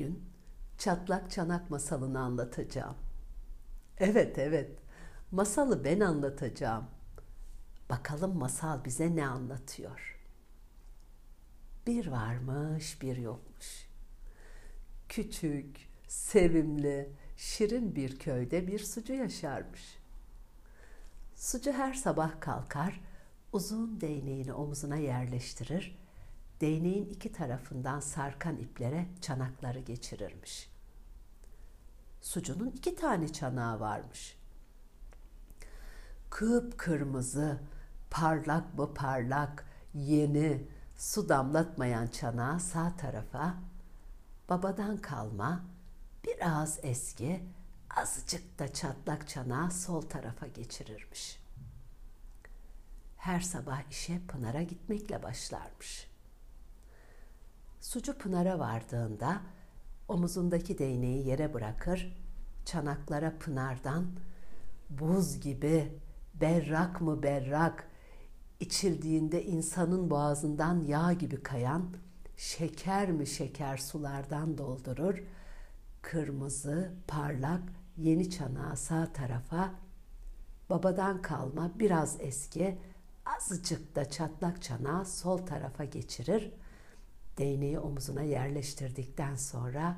Bugün çatlak çanak masalını anlatacağım. Evet evet, masalı ben anlatacağım. Bakalım masal bize ne anlatıyor? Bir varmış, bir yokmuş. Küçük, sevimli, şirin bir köyde bir sucu yaşarmış. Sucu her sabah kalkar, uzun değneğini omuzuna yerleştirir, değneğin iki tarafından sarkan iplere çanakları geçirirmiş. Sucunun iki tane çanağı varmış. Kıpkırmızı, parlak mı parlak, yeni, su damlatmayan çanağı sağ tarafa, babadan kalma, biraz eski, azıcık da çatlak çanağı sol tarafa geçirirmiş. Her sabah işe Pınar'a gitmekle başlarmış. Sucu Pınar'a vardığında omuzundaki değneği yere bırakır, çanaklara Pınar'dan buz gibi berrak mı berrak, içildiğinde insanın boğazından yağ gibi kayan şeker mi şeker sulardan doldurur, kırmızı, parlak, yeni çanağı sağ tarafa, babadan kalma biraz eski, azıcık da çatlak çanağı sol tarafa geçirir, değneği omuzuna yerleştirdikten sonra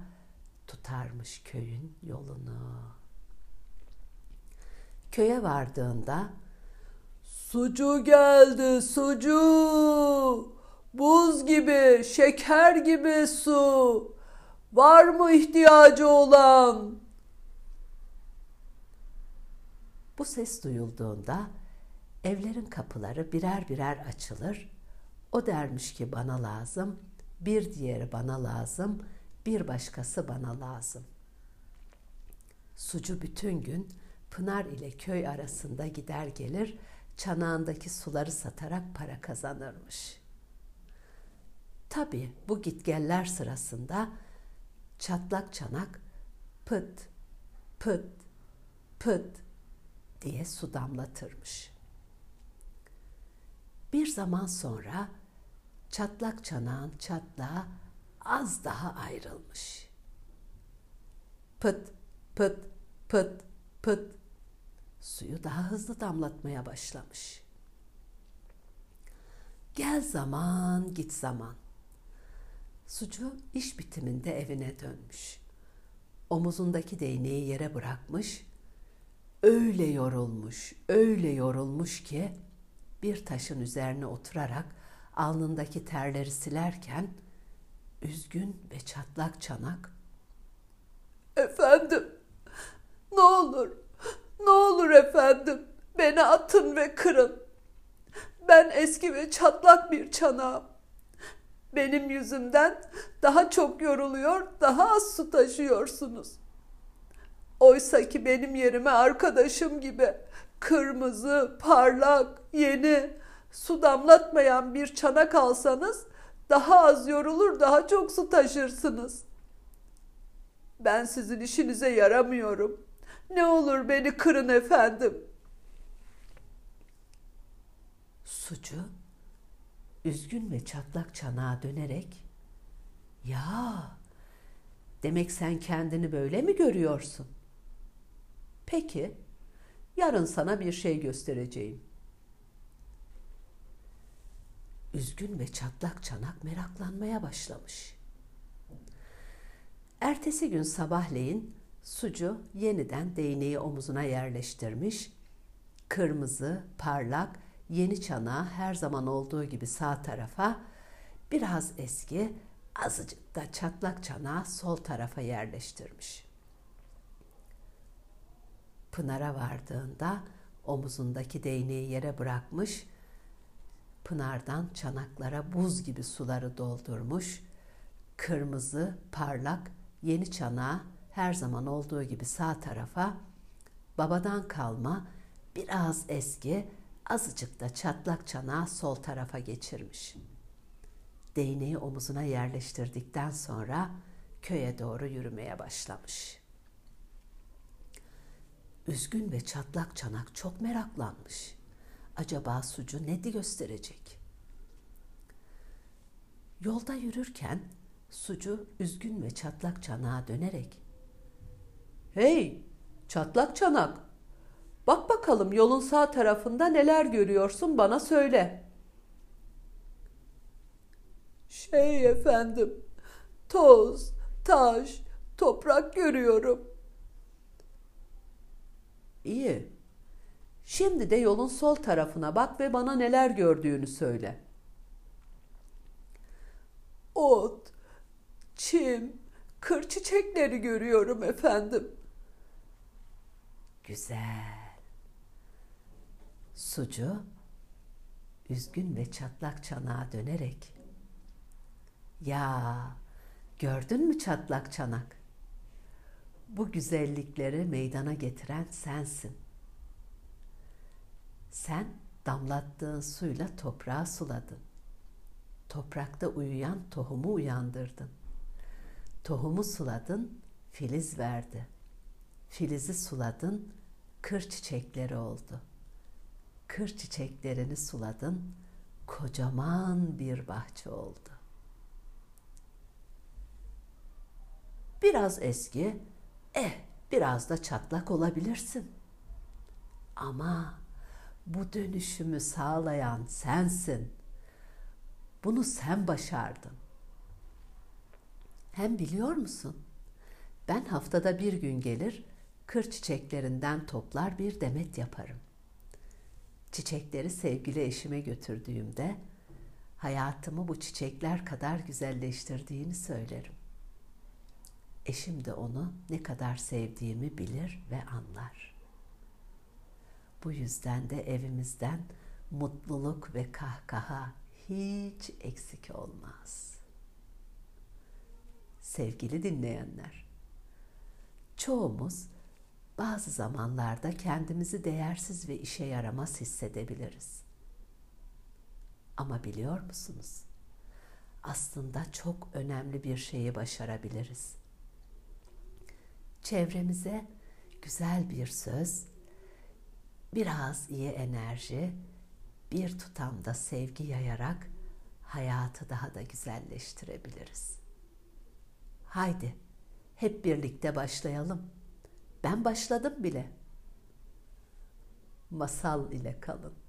tutarmış köyün yolunu. Köye vardığında sucu geldi sucu, buz gibi, şeker gibi su, var mı ihtiyacı olan? Bu ses duyulduğunda evlerin kapıları birer birer açılır. O dermiş ki bana lazım, bir diğeri bana lazım, bir başkası bana lazım. Sucu bütün gün Pınar ile köy arasında gider gelir, çanağındaki suları satarak para kazanırmış. Tabi bu gitgeller sırasında çatlak çanak pıt pıt pıt diye su damlatırmış. Bir zaman sonra çatlak çanağın çatlağı az daha ayrılmış. Pıt pıt pıt pıt suyu daha hızlı damlatmaya başlamış. Gel zaman git zaman. Sucu iş bitiminde evine dönmüş. Omuzundaki değneği yere bırakmış. Öyle yorulmuş, öyle yorulmuş ki bir taşın üzerine oturarak alnındaki terleri silerken üzgün ve çatlak çanak "Efendim, ne olur, ne olur efendim, beni atın ve kırın. Ben eski ve çatlak bir çanağım. Benim yüzümden daha çok yoruluyor, daha az su taşıyorsunuz. Oysa ki benim yerime arkadaşım gibi kırmızı, parlak, yeni, su damlatmayan bir çanak alsanız daha az yorulur, daha çok su taşırsınız. Ben sizin işinize yaramıyorum. Ne olur beni kırın efendim. Sucu üzgün ve çatlak çanağa dönerek ya demek sen kendini böyle mi görüyorsun? Peki yarın sana bir şey göstereceğim. Üzgün ve çatlak çanak meraklanmaya başlamış. Ertesi gün sabahleyin sucu yeniden değneği omuzuna yerleştirmiş. Kırmızı, parlak, yeni çanağı her zaman olduğu gibi sağ tarafa, biraz eski, azıcık da çatlak çanağı sol tarafa yerleştirmiş. Pınar'a vardığında omuzundaki değneği yere bırakmış, Pınar'dan çanaklara buz gibi suları doldurmuş, kırmızı, parlak, yeni çanağı her zaman olduğu gibi sağ tarafa, babadan kalma, biraz eski, azıcık da çatlak çanağı sol tarafa geçirmiş. Değneği omuzuna yerleştirdikten sonra köye doğru yürümeye başlamış. Üzgün ve çatlak çanak çok meraklanmış. Acaba sucu ne gösterecek? Yolda yürürken Sucu üzgün ve çatlak çanağa dönerek Hey çatlak çanak bak bakalım yolun sağ tarafında neler görüyorsun bana söyle. Şey efendim toz, taş, toprak görüyorum. İyi. Şimdi de yolun sol tarafına bak ve bana neler gördüğünü söyle. Ot, çim, kır çiçekleri görüyorum efendim. Güzel. Sucu üzgün ve çatlak çanağa dönerek ya gördün mü çatlak çanak? Bu güzellikleri meydana getiren sensin. Sen damlattığın suyla toprağı suladın. Toprakta uyuyan tohumu uyandırdın. Tohumu suladın, filiz verdi. Filizi suladın, kır çiçekleri oldu. Kır çiçeklerini suladın, kocaman bir bahçe oldu. Biraz eski, eh biraz da çatlak olabilirsin. Ama bu dönüşümü sağlayan sensin. Bunu sen başardın. Hem biliyor musun? Ben haftada bir gün gelir, kır çiçeklerinden toplar bir demet yaparım. Çiçekleri sevgili eşime götürdüğümde hayatımı bu çiçekler kadar güzelleştirdiğini söylerim. Eşim de onu ne kadar sevdiğimi bilir ve anlar. Bu yüzden de evimizden mutluluk ve kahkaha hiç eksik olmaz. Sevgili dinleyenler, çoğumuz bazı zamanlarda kendimizi değersiz ve işe yaramaz hissedebiliriz. Ama biliyor musunuz? Aslında çok önemli bir şeyi başarabiliriz. Çevremize güzel bir söz, biraz iyi enerji, bir tutamda sevgi yayarak hayatı daha da güzelleştirebiliriz. Haydi hep birlikte başlayalım. Ben başladım bile. Masal ile kalın.